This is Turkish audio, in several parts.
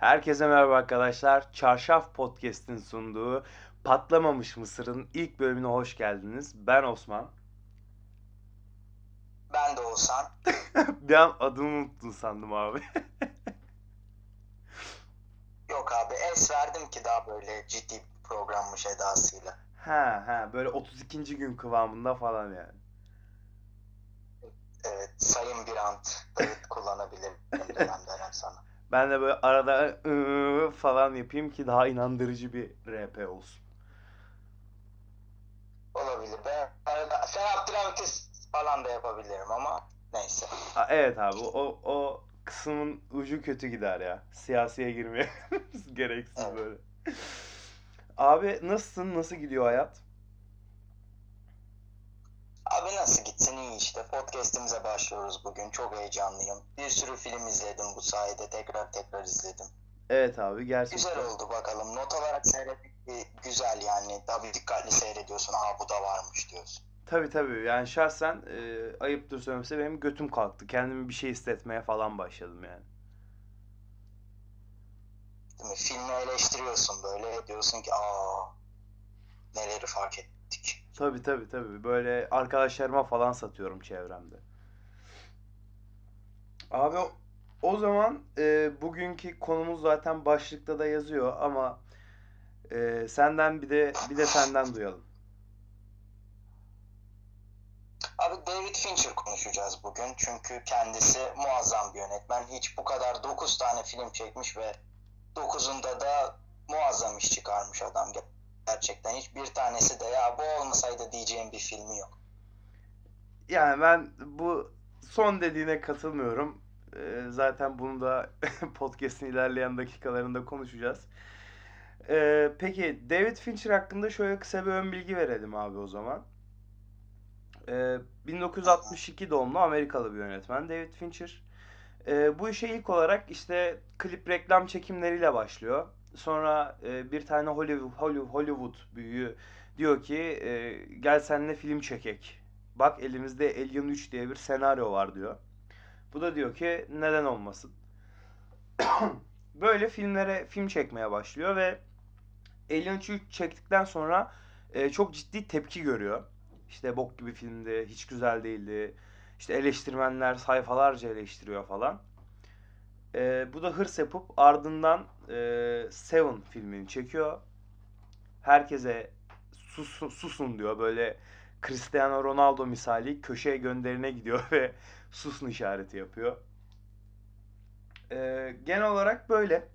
Herkese merhaba arkadaşlar. Çarşaf Podcast'in sunduğu Patlamamış Mısır'ın ilk bölümüne hoş geldiniz. Ben Osman. Ben de Oğuzhan. Bir an adımı unuttun sandım abi. Yok abi es verdim ki daha böyle ciddi bir programmış edasıyla. ha ha böyle 32. gün kıvamında falan yani. Evet sayın bir ant kullanabilirim dönem dönem sana. Ben de böyle arada ıı falan yapayım ki daha inandırıcı bir RP olsun. Olabilir. Ben arada sen Abdülhamit'iz falan da yapabilirim ama neyse. Ha, evet abi o o kısmın ucu kötü gider ya. Siyasiye girmeye gereksiz Evet. böyle. Abi nasılsın? Nasıl gidiyor hayat? Abi nasıl gitsin iyi işte. Podcast'imize başlıyoruz bugün. Çok heyecanlıyım. Bir sürü film izledim bu sayede. Tekrar tekrar izledim. Evet abi gerçekten. Güzel oldu bakalım. Not olarak seyretmek de güzel yani. Tabii dikkatli seyrediyorsun. Aa bu da varmış diyorsun. Tabii tabii yani şahsen e, ayıptır söylemesi benim götüm kalktı. Kendimi bir şey hissetmeye falan başladım yani. Değil mi? Filmi eleştiriyorsun böyle. Diyorsun ki aa neleri fark ettik. Tabii tabii tabii böyle arkadaşlarıma falan satıyorum çevremde. Abi o, zaman e, bugünkü konumuz zaten başlıkta da yazıyor ama e, senden bir de bir de senden duyalım. Abi David Fincher konuşacağız bugün. Çünkü kendisi muazzam bir yönetmen. Hiç bu kadar 9 tane film çekmiş ve 9'unda da muazzam iş çıkarmış adam. Gerçekten hiçbir tanesi de ya bu olmasaydı diyeceğim bir filmi yok. Yani ben bu son dediğine katılmıyorum. Ee, zaten bunu da podcast'in ilerleyen dakikalarında konuşacağız. Ee, peki David Fincher hakkında şöyle kısa bir ön bilgi verelim abi o zaman. Ee, 1962 doğumlu Amerikalı bir yönetmen David Fincher. Ee, bu işe ilk olarak işte klip reklam çekimleriyle başlıyor. Sonra e, bir tane Hollywood, Hollywood, büyüğü diyor ki e, gel seninle film çekek. Bak elimizde Alien 3 diye bir senaryo var diyor. Bu da diyor ki neden olmasın. Böyle filmlere film çekmeye başlıyor ve Alien 3 çektikten sonra e, çok ciddi tepki görüyor. İşte bok gibi filmdi, hiç güzel değildi. İşte eleştirmenler sayfalarca eleştiriyor falan. E, bu da hırs yapıp ardından e, Seven filmini çekiyor. Herkese susun, susun diyor. Böyle Cristiano Ronaldo misali köşeye gönderine gidiyor ve susun işareti yapıyor. E, genel olarak böyle.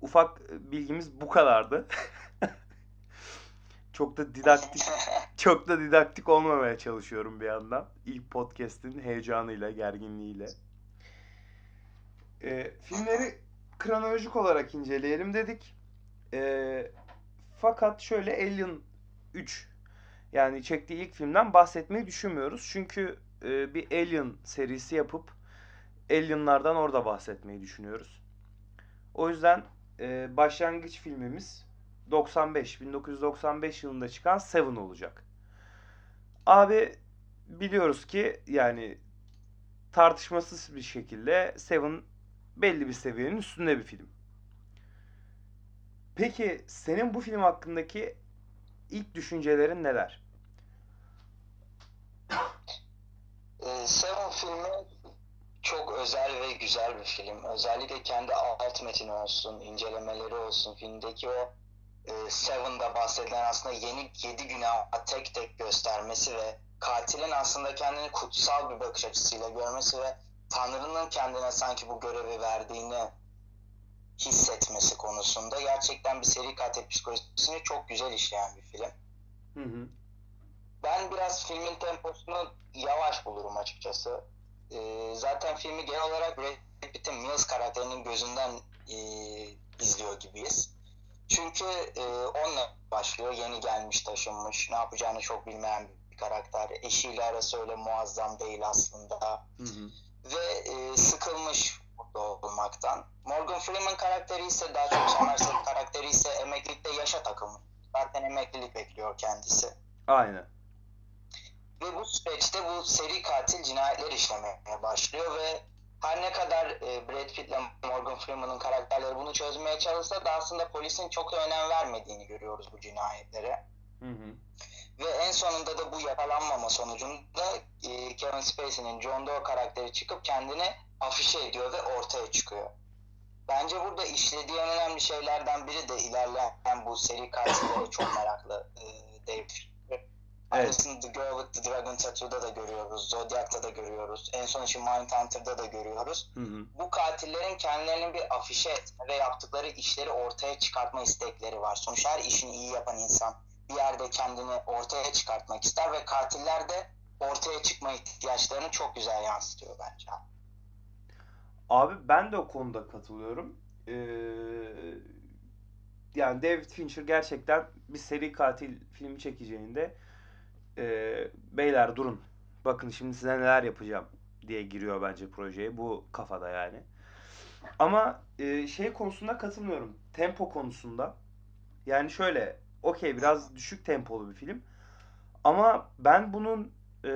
Ufak bilgimiz bu kadardı. Çok da didaktik çok da didaktik olmamaya çalışıyorum bir yandan. İlk podcast'in heyecanıyla, gerginliğiyle. Ee, filmleri kronolojik olarak inceleyelim dedik. Ee, fakat şöyle Alien 3 yani çektiği ilk filmden bahsetmeyi düşünmüyoruz. Çünkü e, bir Alien serisi yapıp Alien'lardan orada bahsetmeyi düşünüyoruz. O yüzden e, başlangıç filmimiz 95 1995 yılında çıkan Seven olacak. Abi biliyoruz ki yani tartışmasız bir şekilde Seven belli bir seviyenin üstünde bir film. Peki senin bu film hakkındaki ilk düşüncelerin neler? Ee, Seven filmi çok özel ve güzel bir film. Özellikle kendi alt metini olsun, incelemeleri olsun, filmdeki o e, Seven'da bahsedilen aslında yeni yedi günah tek tek göstermesi ve katilin aslında kendini kutsal bir bakış açısıyla görmesi ve Tanrı'nın kendine sanki bu görevi verdiğini hissetmesi konusunda gerçekten bir seri katil psikolojisini çok güzel işleyen bir film. Hı hı. Ben biraz filmin temposunu yavaş bulurum açıkçası. Ee, zaten filmi genel olarak Brad Pitt'in Mills karakterinin gözünden e, izliyor gibiyiz. Çünkü e, onunla başlıyor. Yeni gelmiş, taşınmış, ne yapacağını çok bilmeyen bir karakter. Eşiyle arası öyle muazzam değil aslında. Hı hı. Ve e, sıkılmış burada olmaktan. Morgan Freeman karakteri ise daha çok Somerset karakteri ise emeklilikte yaşa takılmış. Zaten emeklilik bekliyor kendisi. Aynen. Ve bu süreçte bu seri katil cinayetler işlemeye başlıyor ve her ne kadar e, Brad Pitt ile Morgan Freeman'ın karakterleri bunu çözmeye çalışsa da aslında polisin çok önem vermediğini görüyoruz bu cinayetlere. Hı hı. Ve en sonunda da bu yakalanmama sonucunda e, Kevin Spacey'nin John Doe karakteri çıkıp kendini afişe ediyor ve ortaya çıkıyor. Bence burada işlediği en önemli şeylerden biri de ilerleyen bu seri katillere çok meraklı e, Fincher. Aynısını The Girl with the Dragon Tattoo'da da görüyoruz. Zodiac'ta da görüyoruz. En son için Mindhunter'da da görüyoruz. Hı hı. Bu katillerin kendilerinin bir afişe etme ve yaptıkları işleri ortaya çıkartma istekleri var. Sonuçta her işini iyi yapan insan bir yerde kendini ortaya çıkartmak ister ve katiller de ortaya çıkma ihtiyaçlarını çok güzel yansıtıyor bence. Abi ben de o konuda katılıyorum. Ee, yani David Fincher gerçekten bir seri katil filmi çekeceğinde e, beyler durun. Bakın şimdi size neler yapacağım diye giriyor bence projeye. Bu kafada yani. Ama e, şey konusunda katılmıyorum. Tempo konusunda. Yani şöyle okey biraz düşük tempolu bir film. Ama ben bunun e,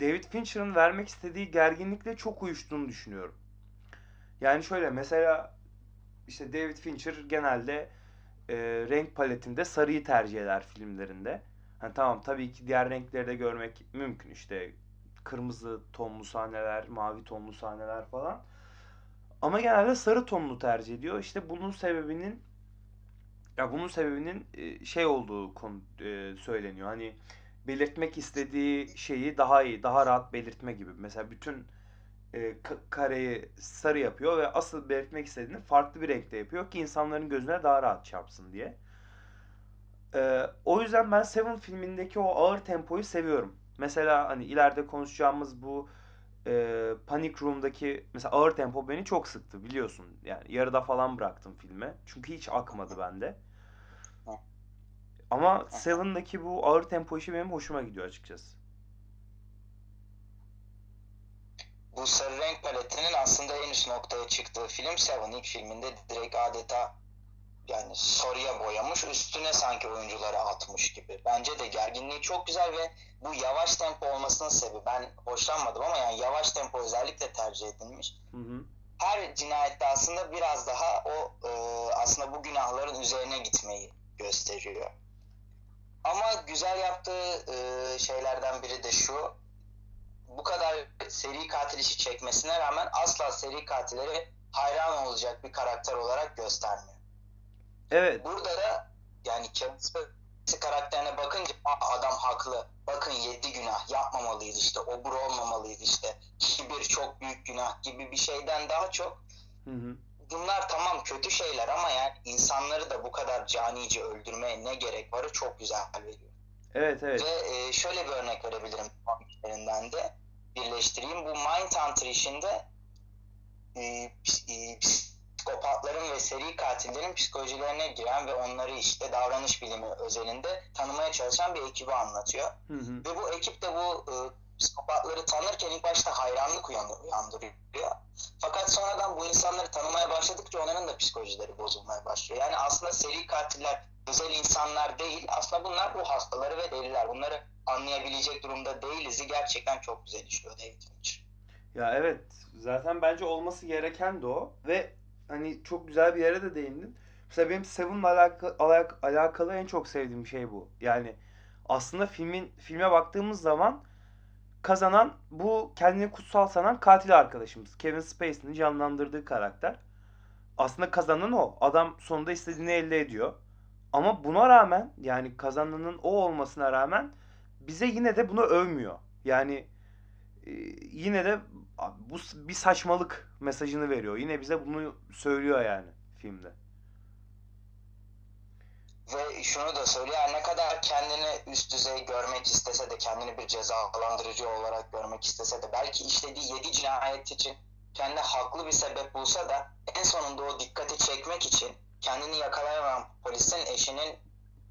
David Fincher'ın vermek istediği gerginlikle çok uyuştuğunu düşünüyorum. Yani şöyle mesela işte David Fincher genelde e, renk paletinde sarıyı tercih eder filmlerinde. Hani tamam tabii ki diğer renkleri de görmek mümkün işte kırmızı tonlu sahneler, mavi tonlu sahneler falan. Ama genelde sarı tonlu tercih ediyor. İşte bunun sebebinin ya bunun sebebinin şey olduğu konu söyleniyor. Hani belirtmek istediği şeyi daha iyi, daha rahat belirtme gibi. Mesela bütün ka- kareyi sarı yapıyor ve asıl belirtmek istediğini farklı bir renkte yapıyor ki insanların gözüne daha rahat çarpsın diye. O yüzden ben Seven filmindeki o ağır tempoyu seviyorum. Mesela hani ileride konuşacağımız bu e, Panic Room'daki mesela ağır tempo beni çok sıktı biliyorsun. Yani yarıda falan bıraktım filme. Çünkü hiç akmadı bende. Ama Seven'daki bu ağır tempo işi benim hoşuma gidiyor açıkçası. Bu sarı renk paletinin aslında en üst noktaya çıktığı film Seven. İlk filminde direkt adeta yani sarıya boyamış üstüne sanki oyuncuları atmış gibi. Bence de gerginliği çok güzel ve bu yavaş tempo olmasının sebebi ben hoşlanmadım ama yani yavaş tempo özellikle tercih edilmiş. Hı hı. Her cinayette aslında biraz daha o e, aslında bu günahların üzerine gitmeyi gösteriyor. Ama güzel yaptığı e, şeylerden biri de şu. Bu kadar seri katil işi çekmesine rağmen asla seri katilleri hayran olacak bir karakter olarak göstermiyor. Evet. Burada da yani Kevin Spacey karakterine bakınca "Aa, adam haklı. Bakın yedi günah yapmamalıydı işte. Obur olmamalıydı işte. Kibir çok büyük günah gibi bir şeyden daha çok Hı hı. bunlar tamam kötü şeyler ama yani insanları da bu kadar canice öldürmeye ne gerek varı çok güzel veriyor. Evet evet. Ve e, şöyle bir örnek verebilirim işlerinden de birleştireyim. Bu Mindhunter işinde e, e, psikopatların ve seri katillerin psikolojilerine giren ve onları işte davranış bilimi özelinde tanımaya çalışan bir ekibi anlatıyor. Hı hı. Ve bu ekip de bu e, psikopatları tanırken ilk başta hayranlık uyandı- uyandırıyor. Fakat sonradan bu insanları tanımaya başladıkça onların da psikolojileri bozulmaya başlıyor. Yani aslında seri katiller özel insanlar değil. Aslında bunlar bu hastaları ve deliler. Bunları anlayabilecek durumda değiliz. Gerçekten çok güzel işliyor David Fincher. Ya evet. Zaten bence olması gereken de o. Ve hani çok güzel bir yere de değindin. Mesela benim Seven'la alaka- alak- alakalı en çok sevdiğim şey bu. Yani aslında filmin filme baktığımız zaman kazanan bu kendini kutsal sanan katil arkadaşımız. Kevin Spacey'nin canlandırdığı karakter. Aslında kazanan o. Adam sonunda istediğini elde ediyor. Ama buna rağmen yani kazananın o olmasına rağmen bize yine de bunu övmüyor. Yani yine de "Abi bu bir saçmalık mesajını veriyor. Yine bize bunu söylüyor yani filmde. Ve şunu da söylüyor. ne kadar kendini üst düzey görmek istese de kendini bir cezalandırıcı olarak görmek istese de belki işlediği yedi cinayet için kendi haklı bir sebep bulsa da en sonunda o dikkati çekmek için kendini yakalayamayan polisin eşinin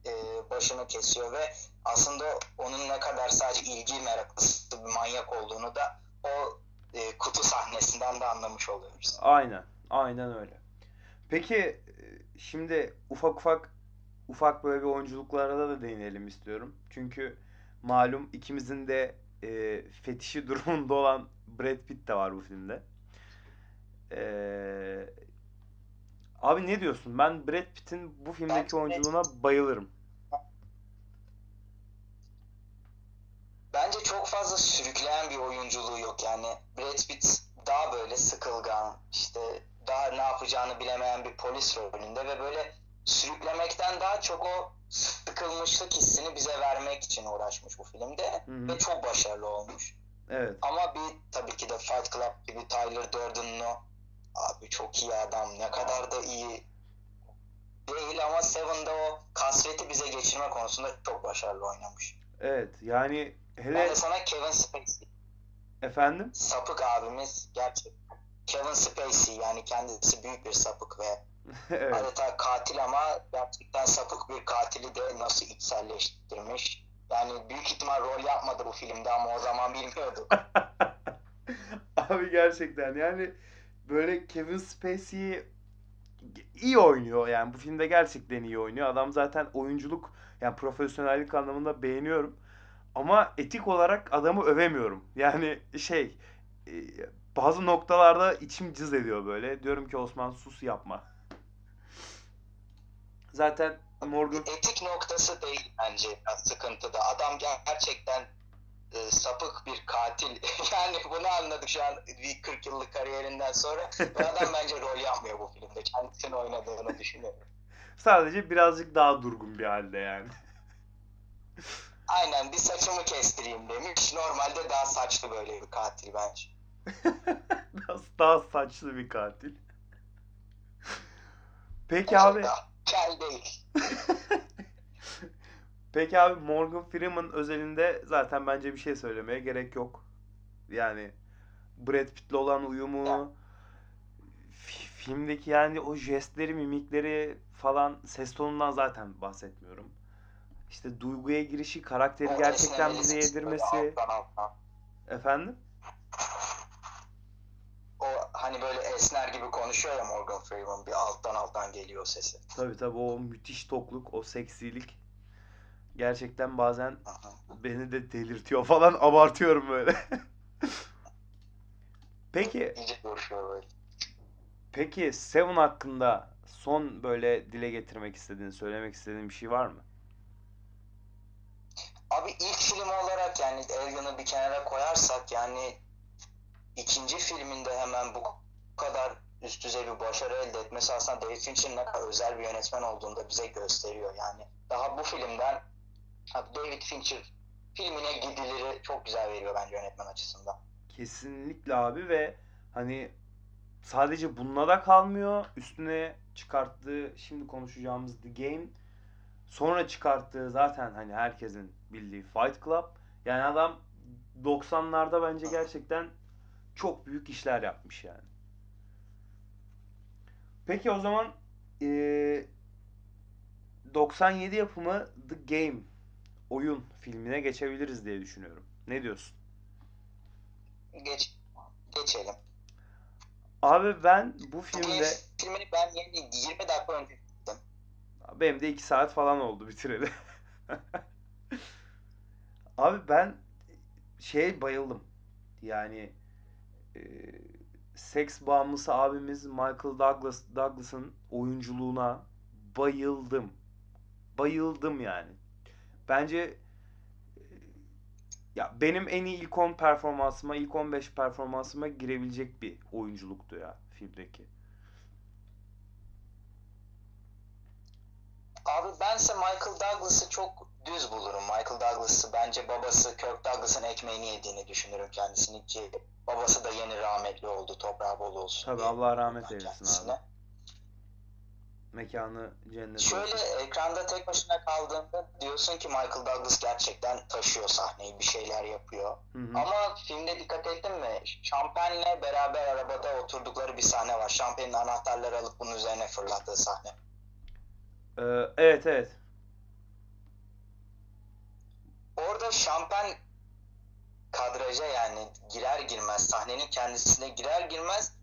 e, başını kesiyor ve aslında onun ne kadar sadece ilgi meraklısı bir manyak olduğunu da o e, kutu sahnesinden de anlamış oluyoruz. Aynen. Aynen öyle. Peki e, şimdi ufak ufak ufak böyle bir oyunculuklara da değinelim istiyorum. Çünkü malum ikimizin de e, fetişi durumunda olan Brad Pitt de var bu filmde. Ee, abi ne diyorsun? Ben Brad Pitt'in bu filmdeki Bence- oyunculuğuna bayılırım. Bence çok fazla sürükleyen bir oyunculuğu yok yani. Brad Pitt daha böyle sıkılgan, işte daha ne yapacağını bilemeyen bir polis rolünde ve böyle sürüklemekten daha çok o sıkılmışlık hissini bize vermek için uğraşmış bu filmde Hı hı. ve çok başarılı olmuş. Evet. Ama bir tabii ki de Fight Club gibi Tyler Durden'ın abi çok iyi adam ne kadar da iyi değil ama Seven'da o kasveti bize geçirme konusunda çok başarılı oynamış. Evet. Yani Ben hele de sana Kevin Spacey efendim sapık abimiz gerçek. Kevin Spacey yani kendisi büyük bir sapık ve evet. adeta katil ama gerçekten sapık bir katili de nasıl içselleştirmiş. Yani büyük ihtimal rol yapmadı bu filmde ama o zaman bilmiyorduk. Abi gerçekten yani böyle Kevin Spacey iyi oynuyor yani bu filmde gerçekten iyi oynuyor. Adam zaten oyunculuk yani profesyonellik anlamında beğeniyorum. Ama etik olarak adamı övemiyorum. Yani şey e, bazı noktalarda içim cız ediyor böyle. Diyorum ki Osman sus yapma. Zaten Morgan Etik noktası değil bence sıkıntıda. Adam gerçekten e, sapık bir katil. yani bunu anladık şu an bir 40 yıllık kariyerinden sonra. Bu adam bence rol yapmıyor bu filmde. Kendisini oynadığını düşünüyorum. sadece birazcık daha durgun bir halde yani. Aynen bir saçımı kestireyim demiş. Normalde daha saçlı böyle bir katil bence. daha, daha saçlı bir katil. Peki Bence abi. Kel değil. Peki abi Morgan Freeman özelinde zaten bence bir şey söylemeye gerek yok. Yani Brad Pitt'le olan uyumu, fi- filmdeki yani o jestleri, mimikleri falan ses tonundan zaten bahsetmiyorum. İşte duyguya girişi, karakteri gerçekten bize yedirmesi. alttan alttan. Efendim? O hani böyle esner gibi konuşuyor ya Morgan Freeman. Bir alttan alttan geliyor sesi. Tabii tabii o müthiş tokluk, o seksilik gerçekten bazen beni de delirtiyor falan abartıyorum böyle. Peki. Peki Seven hakkında son böyle dile getirmek istediğin, söylemek istediğin bir şey var mı? Abi ilk film olarak yani Alien'ı bir kenara koyarsak yani ikinci filminde hemen bu kadar üst düzey bir başarı elde etmesi aslında David Fincher'ın ne kadar özel bir yönetmen olduğunu da bize gösteriyor. Yani daha bu filmden abi David Fincher filmine gidileri çok güzel veriyor bence yönetmen açısından. Kesinlikle abi ve hani sadece bununla da kalmıyor. Üstüne çıkarttığı şimdi konuşacağımız The Game sonra çıkarttığı zaten hani herkesin bildiği Fight Club. Yani adam 90'larda bence gerçekten çok büyük işler yapmış yani. Peki o zaman eee 97 yapımı The Game oyun filmine geçebiliriz diye düşünüyorum. Ne diyorsun? Geç, geçelim. Abi ben bu Bu filmde filmini ben yeni 20 dakika önce gittim. benim de 2 saat falan oldu bitireli. Abi ben şeye bayıldım. Yani e, seks bağımlısı abimiz Michael Douglas Douglas'ın oyunculuğuna bayıldım. Bayıldım yani. Bence e, ya benim en iyi ilk 10 performansıma, ilk 15 performansıma girebilecek bir oyunculuktu ya filmdeki. Abi bense Michael Douglas'ı çok düz bulurum. Michael Douglas'ı bence babası Kirk Douglas'ın ekmeğini yediğini düşünürüm kendisini ki babası da yeni rahmetli oldu. Toprağı bol olsun. Tabii Allah rahmet eylesin abi. Mekanı cennet Şöyle olsun. ekranda tek başına kaldığında diyorsun ki Michael Douglas gerçekten taşıyor sahneyi, bir şeyler yapıyor. Hı hı. Ama filmde dikkat ettin mi? Şampenle beraber arabada oturdukları bir sahne var. Şampenin anahtarları alıp bunun üzerine fırlattığı sahne. Ee, evet evet. Orada şampen kadraja yani girer girmez sahnenin kendisine girer girmez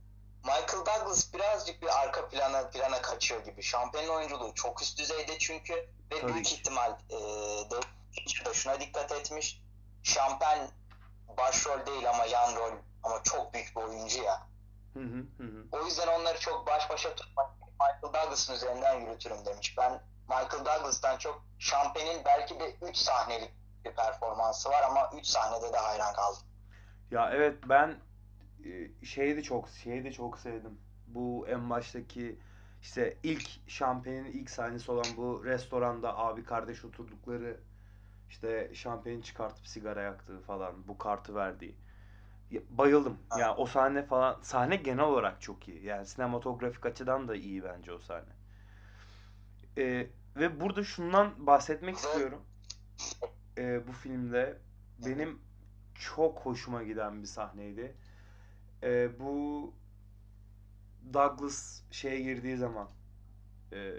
Michael Douglas birazcık bir arka plana plana kaçıyor gibi. Şampen'in oyunculuğu çok üst düzeyde çünkü ve Tabii büyük ki. ihtimal e, de şuna dikkat etmiş. Şampen başrol değil ama yan rol ama çok büyük bir oyuncu ya. Hı hı hı. O yüzden onları çok baş başa tutmak Michael Douglas'ın üzerinden yürütürüm demiş. Ben Michael Douglas'tan çok Champagne'in belki de 3 sahnelik bir performansı var ama 3 sahnede de hayran kaldım. Ya evet ben şeyi de çok şeyi de çok sevdim. Bu en baştaki işte ilk şampiyonin ilk sahnesi olan bu restoranda abi kardeş oturdukları işte şampiyon çıkartıp sigara yaktığı falan bu kartı verdiği. Bayıldım. Ya o sahne falan sahne genel olarak çok iyi. Yani sinematografik açıdan da iyi bence o sahne. E, ve burada şundan bahsetmek istiyorum. E, bu filmde benim çok hoşuma giden bir sahneydi. Ee, bu Douglas şeye girdiği zaman ee,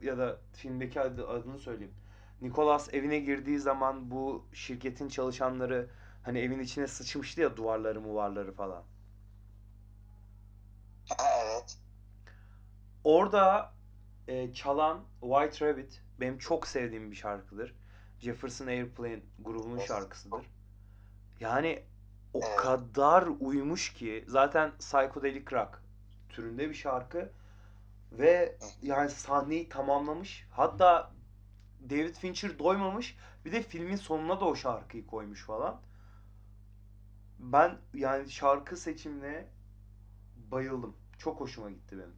ya da filmdeki adı, adını söyleyeyim. Nicholas evine girdiği zaman bu şirketin çalışanları hani evin içine sıçmıştı ya duvarları muvarları falan. evet. Orada e, çalan White Rabbit benim çok sevdiğim bir şarkıdır. Jefferson Airplane grubunun şarkısıdır. Yani o Evet. kadar uymuş ki zaten psychedelic rock türünde bir şarkı ve yani sahneyi tamamlamış. Hatta David Fincher doymamış. Bir de filmin sonuna da o şarkıyı koymuş falan. Ben yani şarkı seçimine bayıldım. Çok hoşuma gitti benim.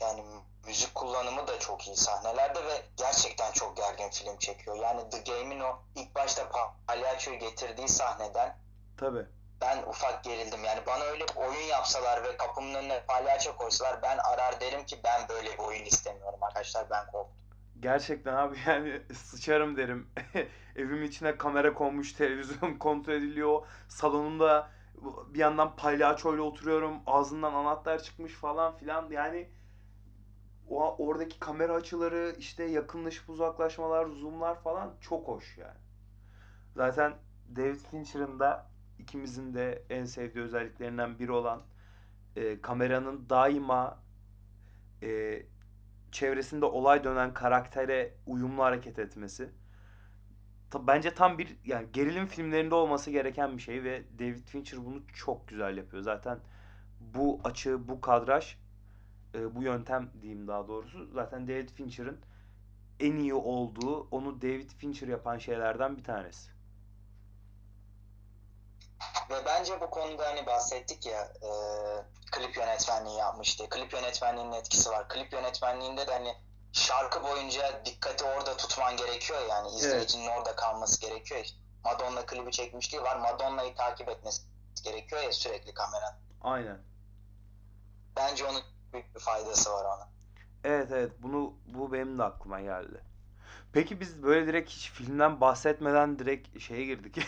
Yani müzik kullanımı da çok iyi sahnelerde ve gerçekten çok gergin film çekiyor. Yani The Game'in o ilk başta palyaçoyu getirdiği sahneden Tabii. ben ufak gerildim. Yani bana öyle bir oyun yapsalar ve kapımın önüne palyaço koysalar ben arar derim ki ben böyle bir oyun istemiyorum arkadaşlar ben korktum. Gerçekten abi yani sıçarım derim. Evimin içine kamera konmuş, televizyon kontrol ediliyor. Salonumda bir yandan palyaçoyla oturuyorum. Ağzından anahtar çıkmış falan filan. Yani o oradaki kamera açıları, işte yakınlaşıp uzaklaşmalar, zoomlar falan çok hoş yani. Zaten David Fincher'ın da ikimizin de en sevdiği özelliklerinden biri olan e, kameranın daima e, çevresinde olay dönen karaktere uyumlu hareket etmesi. Ta- bence tam bir yani gerilim filmlerinde olması gereken bir şey ve David Fincher bunu çok güzel yapıyor. Zaten bu açı, bu kadraj, e, bu yöntem diyeyim daha doğrusu zaten David Fincher'ın en iyi olduğu, onu David Fincher yapan şeylerden bir tanesi. Ve bence bu konuda hani bahsettik ya e, klip yönetmenliği yapmıştı. Klip yönetmenliğinin etkisi var. Klip yönetmenliğinde de hani şarkı boyunca dikkati orada tutman gerekiyor yani izleyicinin orada kalması gerekiyor. Madonna klibi çekmişliği var. Madonna'yı takip etmesi gerekiyor ya sürekli kamera. Aynen. Bence onun büyük bir faydası var ona. Evet evet bunu bu benim de aklıma geldi. Peki biz böyle direkt hiç filmden bahsetmeden direkt şeye girdik.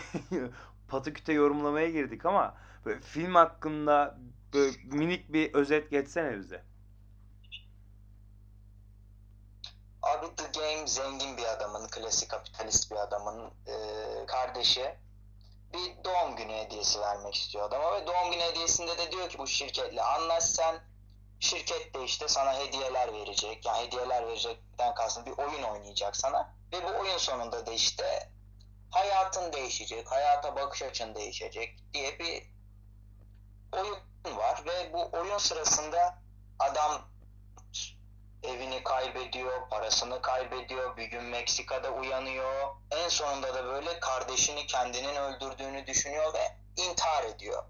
Pataküte yorumlamaya girdik ama böyle film hakkında böyle minik bir özet geçsene bize. Abi The Game zengin bir adamın, klasik kapitalist bir adamın e, kardeşi bir doğum günü hediyesi vermek istiyor adama ve doğum günü hediyesinde de diyor ki bu şirketle anlaş sen şirket de işte sana hediyeler verecek. Yani hediyeler verecekten kastım bir oyun oynayacak sana ve bu oyun sonunda da işte hayatın değişecek, hayata bakış açın değişecek diye bir oyun var ve bu oyun sırasında adam evini kaybediyor, parasını kaybediyor, bir gün Meksika'da uyanıyor. En sonunda da böyle kardeşini kendinin öldürdüğünü düşünüyor ve intihar ediyor.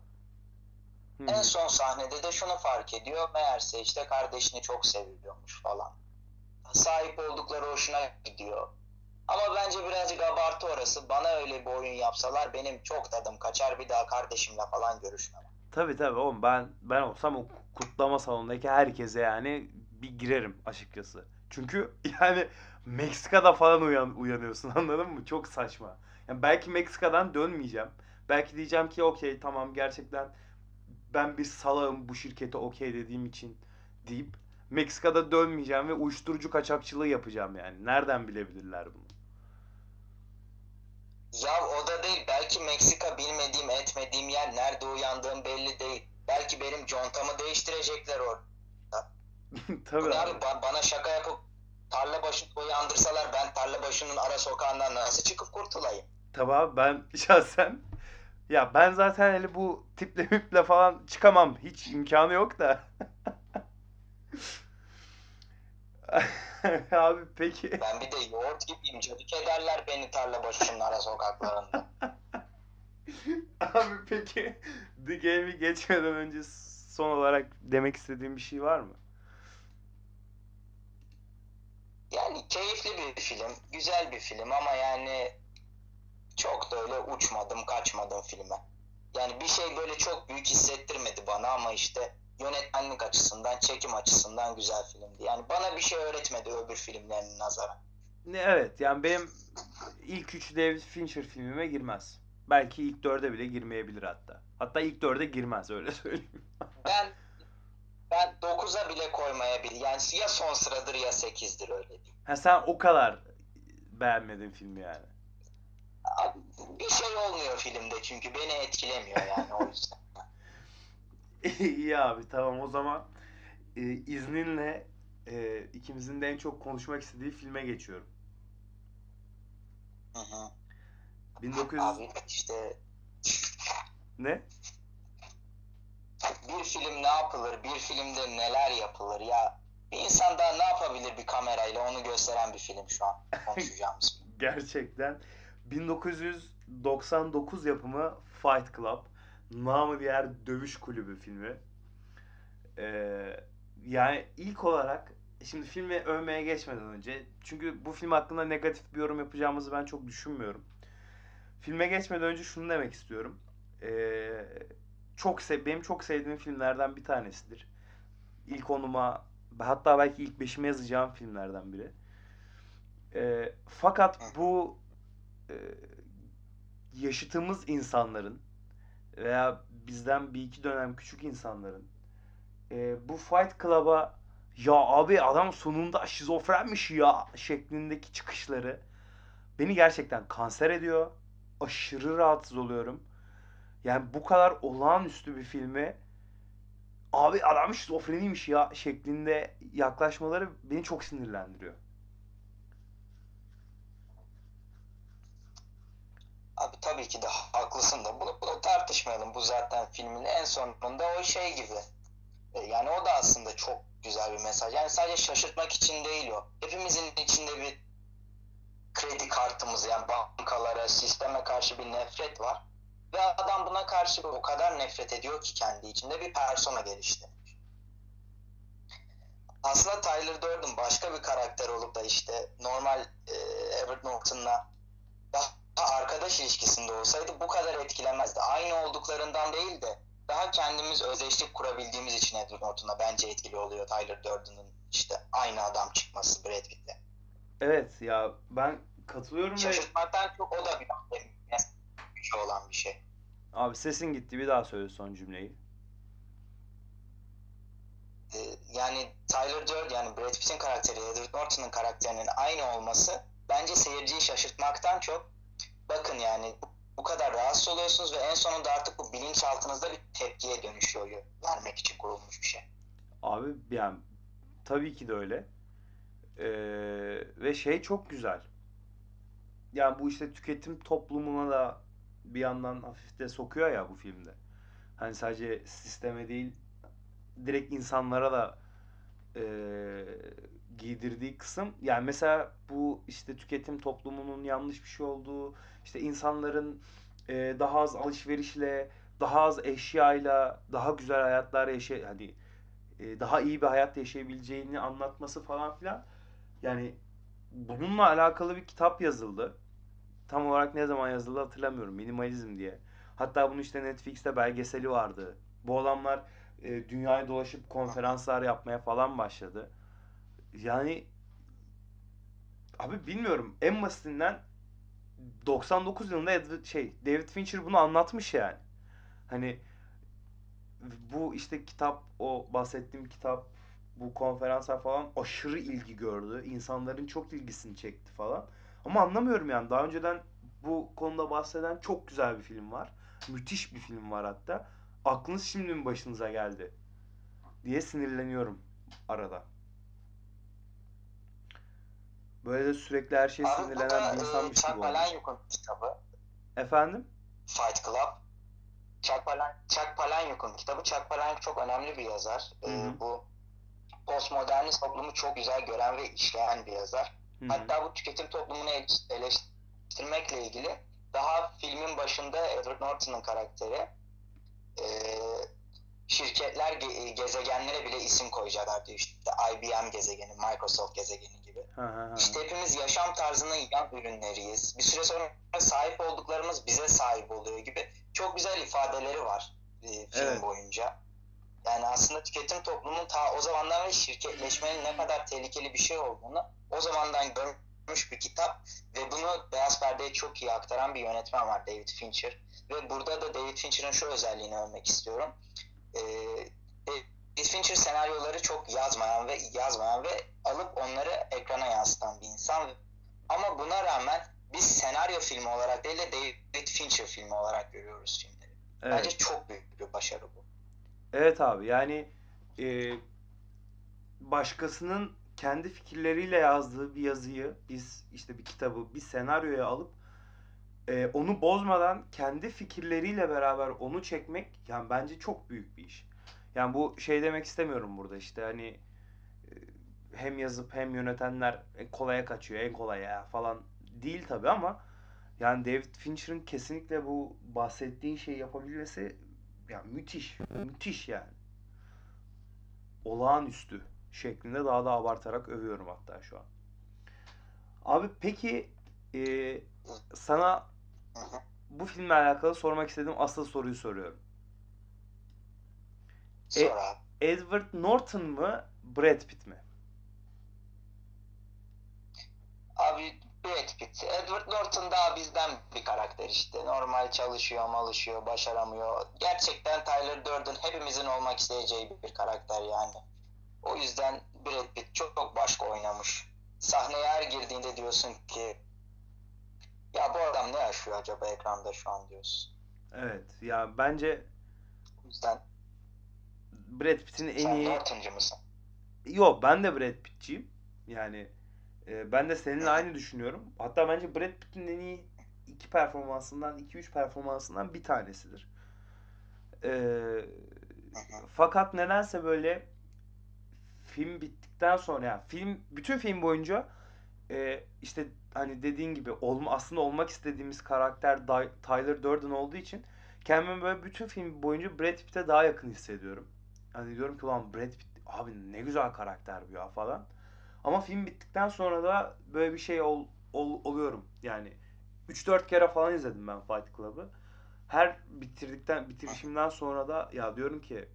Hı En son sahnede de şunu fark ediyor. Meğerse işte kardeşini çok seviyormuş falan. Sahip oldukları hoşuna gidiyor. Ama bence birazcık abartı orası. Bana öyle bir oyun yapsalar benim çok tadım kaçar bir daha kardeşimle falan görüşmem. Tabii tabii oğlum ben ben olsam o kutlama salonundaki herkese yani bir girerim açıkçası. Çünkü yani Meksika'da falan uyan, uyanıyorsun anladın mı? Çok saçma. Yani belki Meksika'dan dönmeyeceğim. Belki diyeceğim ki okey tamam gerçekten ben bir salağım bu şirkete okey dediğim için deyip Meksika'da dönmeyeceğim ve uyuşturucu kaçakçılığı yapacağım yani. Nereden bilebilirler bunu? Ya o da değil. Belki Meksika bilmediğim etmediğim yer. Nerede uyandığım belli değil. Belki benim contamı değiştirecekler orada. Tabii abi ba- bana şaka yapıp tarla başında uyandırsalar ben tarla başının ara sokağından nasıl çıkıp kurtulayım? Tabii abi ben şahsen ya ben zaten hele bu tiple miple falan çıkamam. Hiç imkanı yok da. Abi peki. Ben bir de yoğurt gibiyim. Cebik ederler beni tarla başının ara sokaklarında. Abi peki The Game'i geçmeden önce son olarak demek istediğim bir şey var mı? Yani keyifli bir film, güzel bir film ama yani çok da öyle uçmadım, kaçmadım filme. Yani bir şey böyle çok büyük hissettirmedi bana ama işte yönetmenlik açısından, çekim açısından güzel filmdi. Yani bana bir şey öğretmedi öbür filmlerinin nazara. Ne evet yani benim ilk üç David Fincher filmime girmez. Belki ilk dörde bile girmeyebilir hatta. Hatta ilk dörde girmez öyle söyleyeyim. Ben ben 9'a bile koymayabilir. Yani ya son sıradır ya 8'dir öyle diyeyim. Ha sen o kadar beğenmedin filmi yani. Bir şey olmuyor filmde çünkü beni etkilemiyor yani o yüzden. İyi abi tamam o zaman e, izninle e, ikimizin de en çok konuşmak istediği filme geçiyorum. Hı hı. 1900 Abi işte ne? bir film ne yapılır, bir filmde neler yapılır ya bir insan daha ne yapabilir bir kamerayla onu gösteren bir film şu an konuşacağımız. Gerçekten 1999 yapımı Fight Club. Namı diğer dövüş kulübü filmi. Ee, yani ilk olarak şimdi filmi övmeye geçmeden önce çünkü bu film hakkında negatif bir yorum yapacağımızı ben çok düşünmüyorum. Filme geçmeden önce şunu demek istiyorum. Ee, çok sev benim çok sevdiğim filmlerden bir tanesidir. İlk onuma hatta belki ilk beşime yazacağım filmlerden biri. Ee, fakat bu e, yaşıtımız insanların veya bizden bir iki dönem küçük insanların e, bu Fight Club'a ya abi adam sonunda şizofrenmiş ya şeklindeki çıkışları beni gerçekten kanser ediyor. Aşırı rahatsız oluyorum. Yani bu kadar olağanüstü bir filmi abi adam şizofreniymiş ya şeklinde yaklaşmaları beni çok sinirlendiriyor. Abi tabii ki de haklısın da bunu, bunu tartışmayalım. Bu zaten filmin en sonunda o şey gibi. E, Yani o da aslında çok güzel bir mesaj. Yani sadece şaşırtmak için değil o. Hepimizin içinde bir kredi kartımız yani bankalara, sisteme karşı bir nefret var. Ve adam buna karşı o kadar nefret ediyor ki kendi içinde bir persona geliştirmiş. Aslında Tyler Durden başka bir karakter olup da işte normal e, Edward Norton'la daha arkadaş ilişkisinde olsaydı bu kadar etkilemezdi. Aynı olduklarından değil de daha kendimiz özdeşlik kurabildiğimiz için Edward Norton'a bence etkili oluyor Tyler Durden'ın işte aynı adam çıkması Brad Pitt'le. Evet ya ben katılıyorum ve Şaşırtmaktan çok o da bir gücü olan bir şey. abi sesin gitti bir daha söyle son cümleyi. Ee, yani Tyler Durden yani Brad Pitt'in karakteri Edward Norton'un karakterinin aynı olması bence seyirciyi şaşırtmaktan çok bakın yani bu kadar rahatsız oluyorsunuz ve en sonunda artık bu bilinçaltınızda bir tepkiye dönüşüyor vermek için kurulmuş bir şey. Abi yani tabii ki de öyle. Ee, ve şey çok güzel. Yani bu işte tüketim toplumuna da bir yandan hafif de sokuyor ya bu filmde. Hani sadece sisteme değil direkt insanlara da eee, giydirdiği kısım. Yani mesela bu işte tüketim toplumunun yanlış bir şey olduğu, işte insanların eee, daha az alışverişle, daha az eşyayla daha güzel hayatlar yaşay hani eee, daha iyi bir hayat yaşayabileceğini anlatması falan filan. Yani bununla alakalı bir kitap yazıldı. Tam olarak ne zaman yazıldı hatırlamıyorum. Minimalizm diye. Hatta bunun işte Netflix'te belgeseli vardı. Bu adamlar e, dünyayı dolaşıp konferanslar yapmaya falan başladı. Yani abi bilmiyorum. En basitinden 99 yılında Edward, şey David Fincher bunu anlatmış yani. Hani bu işte kitap o bahsettiğim kitap bu konferanslar falan aşırı ilgi gördü. İnsanların çok ilgisini çekti falan. Ama anlamıyorum yani. Daha önceden bu konuda bahseden çok güzel bir film var. Müthiş bir film var hatta. Aklınız şimdi mi başınıza geldi? Diye sinirleniyorum arada. Böyle de sürekli her şeye sinirlenen da bir e, insanmış gibi olmuş. Palahniuk'un kitabı. Efendim? Fight Club. Chuck, Palan Chuck Palahniuk'un kitabı. Chuck Palahniuk çok önemli bir yazar. Hı hı. Ee, bu postmodernist toplumu çok güzel gören ve işleyen bir yazar. Hı hı. Hatta bu tüketim toplumunu ele- eleştirmekle ilgili daha filmin başında Edward Norton'un karakteri e, şirketler ge- gezegenlere bile isim koyacaklar diyor. İşte IBM gezegeni, Microsoft gezegeni gibi. Hı hı. İşte hepimiz yaşam tarzının yan ürünleriyiz. Bir süre sonra sahip olduklarımız bize sahip oluyor gibi çok güzel ifadeleri var e, film Evet. boyunca. Yani aslında tüketim toplumunun ta o zamandan ve şirketleşmenin ne kadar tehlikeli bir şey olduğunu o zamandan görmüş bir kitap ve bunu Beyaz Perde'ye çok iyi aktaran bir yönetmen var David Fincher. Ve burada da David Fincher'ın şu özelliğini övmek istiyorum. Ee, Fincher senaryoları çok yazmayan ve yazmayan ve alıp onları ekrana yansıtan bir insan. Ama buna rağmen biz senaryo filmi olarak değil de David Fincher filmi olarak görüyoruz filmleri. Evet. Bence çok büyük bir başarı bu. Evet abi yani e, başkasının kendi fikirleriyle yazdığı bir yazıyı biz işte bir kitabı bir senaryoya alıp e, onu bozmadan kendi fikirleriyle beraber onu çekmek yani bence çok büyük bir iş. Yani bu şey demek istemiyorum burada işte hani e, hem yazıp hem yönetenler en kolaya kaçıyor en kolaya falan değil tabii ama yani David Fincher'ın kesinlikle bu bahsettiğin şeyi yapabilmesi ya müthiş, müthiş yani. Olağanüstü şeklinde daha da abartarak övüyorum hatta şu an. Abi peki e, sana bu filmle alakalı sormak istediğim asıl soruyu soruyorum. E- Sonra abi. Edward Norton mu, Brad Pitt mi? Abi Brad Pitt. Edward Norton daha bizden bir karakter işte. Normal çalışıyor, malışıyor, başaramıyor. Gerçekten Tyler Durden hepimizin olmak isteyeceği bir karakter yani. O yüzden Brad Pitt çok, çok başka oynamış. Sahneye her girdiğinde diyorsun ki ya bu adam ne yaşıyor acaba ekranda şu an diyorsun. Evet ya bence O yüzden Brad Pitt'in en sen iyi Norton'cu musun? Yo ben de Brad Pitt'ciyim. Yani e, ben de seninle aynı düşünüyorum. Hatta bence Brad Pitt'in en iyi iki performansından, iki üç performansından bir tanesidir. E, fakat nedense böyle film bittikten sonra yani film bütün film boyunca e, işte hani dediğin gibi olma, aslında olmak istediğimiz karakter Tyler Durden olduğu için kendimi böyle bütün film boyunca Brad Pitt'e daha yakın hissediyorum. Hani diyorum ki ulan Brad Pitt abi ne güzel karakter bu ya falan. Ama film bittikten sonra da böyle bir şey ol, ol- oluyorum. Yani 3-4 kere falan izledim ben Fight Club'ı. Her bitirdikten bitirişimden sonra da ya diyorum ki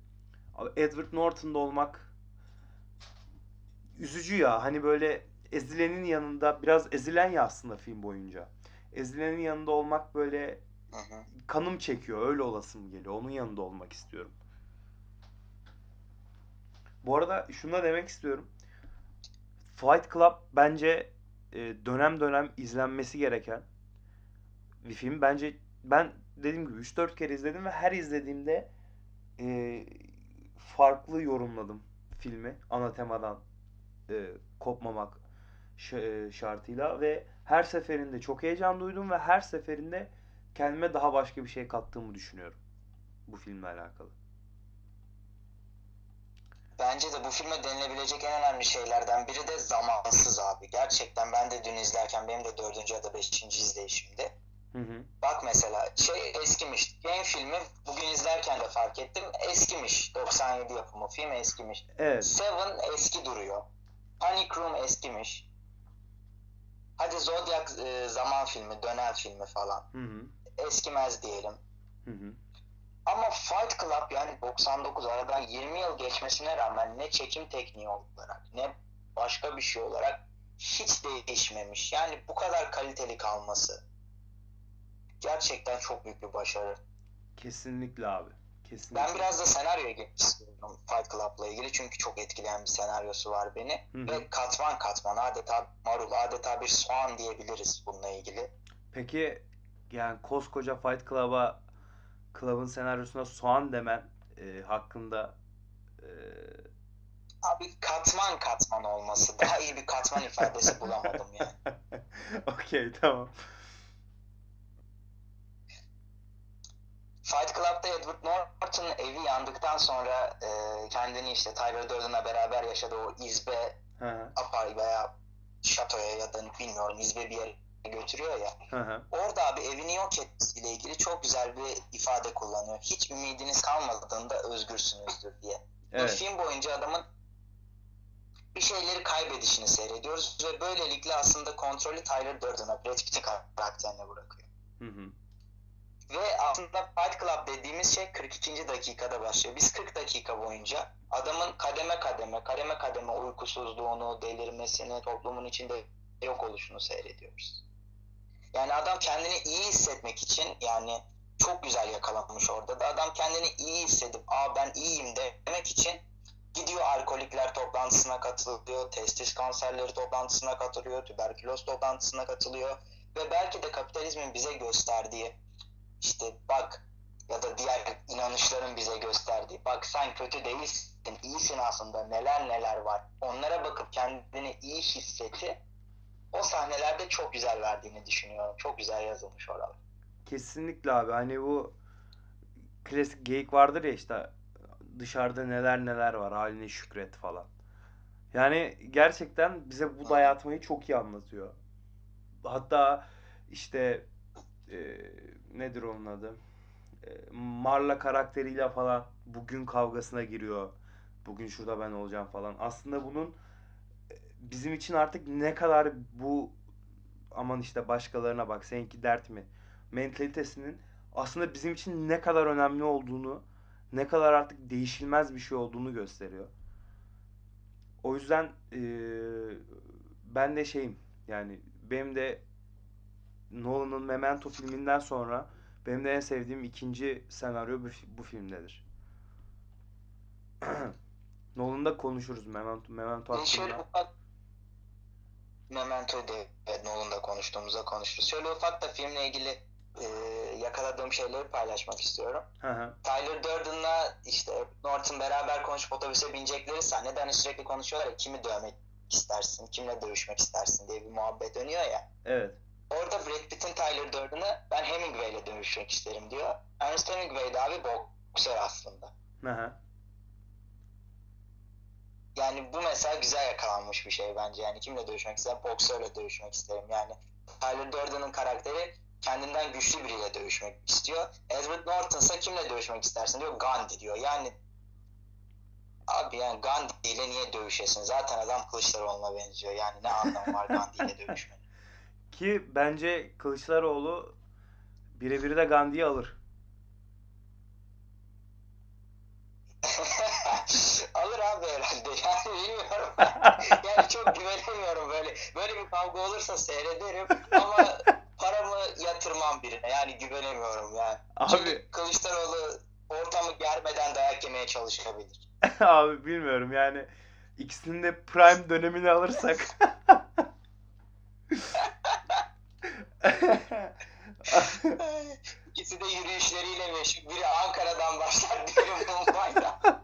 Edward Norton'da olmak üzücü ya. Hani böyle ezilenin yanında biraz ezilen ya aslında film boyunca. Ezilenin yanında olmak böyle hı. kanım çekiyor. Öyle olasım geliyor. Onun yanında olmak istiyorum. Bu arada şunu da demek istiyorum. Fight Club bence e, dönem dönem izlenmesi gereken bir film. Bence ben dediğim gibi 3-4 kere izledim ve her izlediğimde e, farklı yorumladım filmi ana temadan e, kopmamak e, şartıyla ve her seferinde çok heyecan duydum ve her seferinde kendime daha başka bir şey kattığımı düşünüyorum bu filmle alakalı. Bence de bu filme denilebilecek en önemli şeylerden biri de zamansız abi. Gerçekten ben de dün izlerken benim de dördüncü ya da beşinci izleyişimdi. Hı hı. Bak mesela şey eskimiş. Game filmi bugün izlerken de fark ettim. Eskimiş. 97 yapımı film eskimiş. Evet. Seven eski duruyor. Panic Room eskimiş. Hadi Zodiac e, zaman filmi, dönem filmi falan. Hı hı. Eskimez diyelim. Hı hı. Ama Fight Club yani 99 aradan 20 yıl geçmesine rağmen ne çekim tekniği olarak ne başka bir şey olarak hiç değişmemiş. Yani bu kadar kaliteli kalması gerçekten çok büyük bir başarı. Kesinlikle abi. Kesinlikle. Ben biraz da senaryoya istiyorum Fight Club'la ilgili çünkü çok etkileyen bir senaryosu var beni. Hı hı. Ve katman katman adeta marul adeta bir soğan diyebiliriz bununla ilgili. Peki yani koskoca Fight Club'a Club'ın senaryosuna soğan demen e, hakkında e, Abi katman katman olması daha iyi bir katman ifadesi bulamadım yani. Okey tamam. Fight Club'da Edward Norton'un evi yandıktan sonra e, kendini işte Tyler Durden'la beraber yaşadığı o izbe apar veya şatoya ya da bilmiyorum izbe bir yere götürüyor ya. Hı hı. Orada abi evini yok etmesiyle ilgili çok güzel bir ifade kullanıyor. Hiç ümidiniz kalmadığında özgürsünüzdür diye. Bu Evet. film boyunca adamın bir şeyleri kaybedişini seyrediyoruz ve böylelikle aslında kontrolü Tyler Durden'a, Brad Pitt'in karakterine bırakıyor. Hı hı. Ve aslında Fight Club dediğimiz şey 42. dakikada başlıyor. Biz 40 dakika boyunca adamın kademe kademe, kademe kademe uykusuzluğunu, delirmesini, toplumun içinde yok oluşunu seyrediyoruz. Yani adam kendini iyi hissetmek için yani çok güzel yakalanmış orada da adam kendini iyi hissedip aa ben iyiyim demek için gidiyor alkolikler toplantısına katılıyor, testis kanserleri toplantısına katılıyor, tüberküloz toplantısına katılıyor ve belki de kapitalizmin bize gösterdiği işte bak ya da diğer inanışların bize gösterdiği bak sen kötü değilsin, iyisin aslında neler neler var. Onlara bakıp kendini iyi hisseti o sahnelerde çok güzel verdiğini düşünüyorum. Çok güzel yazılmış oralar. Kesinlikle abi. Hani bu klasik geyik vardır ya işte dışarıda neler neler var haline şükret falan. Yani gerçekten bize bu dayatmayı çok iyi anlatıyor. Hatta işte e, nedir onun adı? E, Marla karakteriyle falan bugün kavgasına giriyor. Bugün şurada ben olacağım falan. Aslında bunun bizim için artık ne kadar bu aman işte başkalarına bak seninki dert mi? mentalitesinin aslında bizim için ne kadar önemli olduğunu, ne kadar artık değişilmez bir şey olduğunu gösteriyor. O yüzden eee, ben de şeyim yani benim de Nolan'ın Memento filminden sonra benim de en sevdiğim ikinci senaryo bu, bu filmdedir. Nolan'da konuşuruz Memento, Memento hakkında. Memento'yu da evet, Nolan'da konuştuğumuzda konuşuruz. Şöyle ufak da filmle ilgili e, yakaladığım şeyleri paylaşmak istiyorum. Hı hı. Tyler Durden'la işte Norton beraber konuşup otobüse binecekleri sahnede hani sürekli konuşuyorlar ya kimi dövmek istersin, kimle dövüşmek istersin diye bir muhabbet dönüyor ya. Evet. Orada Brad Pitt'in Tyler Durden'ı ben Hemingway'le dövüşmek isterim diyor. Ernest Hemingway de abi boksör aslında. Hı hı. Yani bu mesela güzel yakalanmış bir şey bence. Yani kimle dövüşmek isterim? Boksörle dövüşmek isterim. Yani Tyler Durden'ın karakteri kendinden güçlü biriyle dövüşmek istiyor. Edward Norton ise kimle dövüşmek istersin diyor. Gandhi diyor. Yani abi yani Gandhi ile niye dövüşesin? Zaten adam Kılıçdaroğlu'na benziyor. Yani ne anlamı var Gandhi ile dövüşmenin? Ki bence Kılıçdaroğlu birebir de Gandhi'yi alır. Alır abi herhalde. Yani bilmiyorum. yani çok güvenemiyorum böyle. Böyle bir kavga olursa seyrederim ama paramı yatırmam birine. Yani güvenemiyorum yani. Abi Çünkü Kılıçdaroğlu ortamı germeden dayak yemeye çalışabilir. abi bilmiyorum yani ikisinin de prime dönemini alırsak İkisi de yürüyüşleriyle meşhur. Biri Ankara'dan başlar, diğeri Mumbai'den.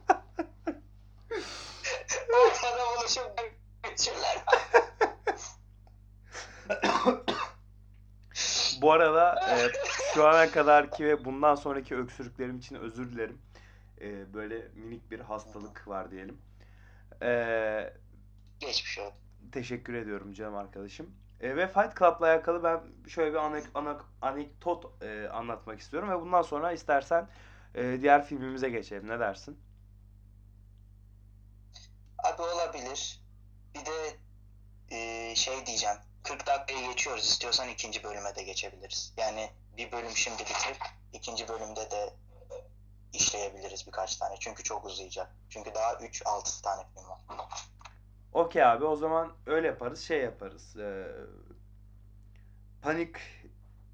Ortada buluşup geçirler. Bu arada e, şu ana kadarki ve bundan sonraki öksürüklerim için özür dilerim. E, böyle minik bir hastalık var diyelim. E, Geçmiş olsun. teşekkür ediyorum canım arkadaşım. E, ve Fight Club'la alakalı ben şöyle bir anek, anek- anekdot e, anlatmak istiyorum ve bundan sonra istersen e, diğer filmimize geçelim. Ne dersin? Abi olabilir. Bir de e, şey diyeceğim. 40 dakikayı geçiyoruz. İstiyorsan ikinci bölüme de geçebiliriz. Yani bir bölüm şimdi bitirip ikinci bölümde de işleyebiliriz birkaç tane. Çünkü çok uzayacak. Çünkü daha 3-6 tane film var. Okey abi o zaman öyle yaparız şey yaparız. Ee, Panic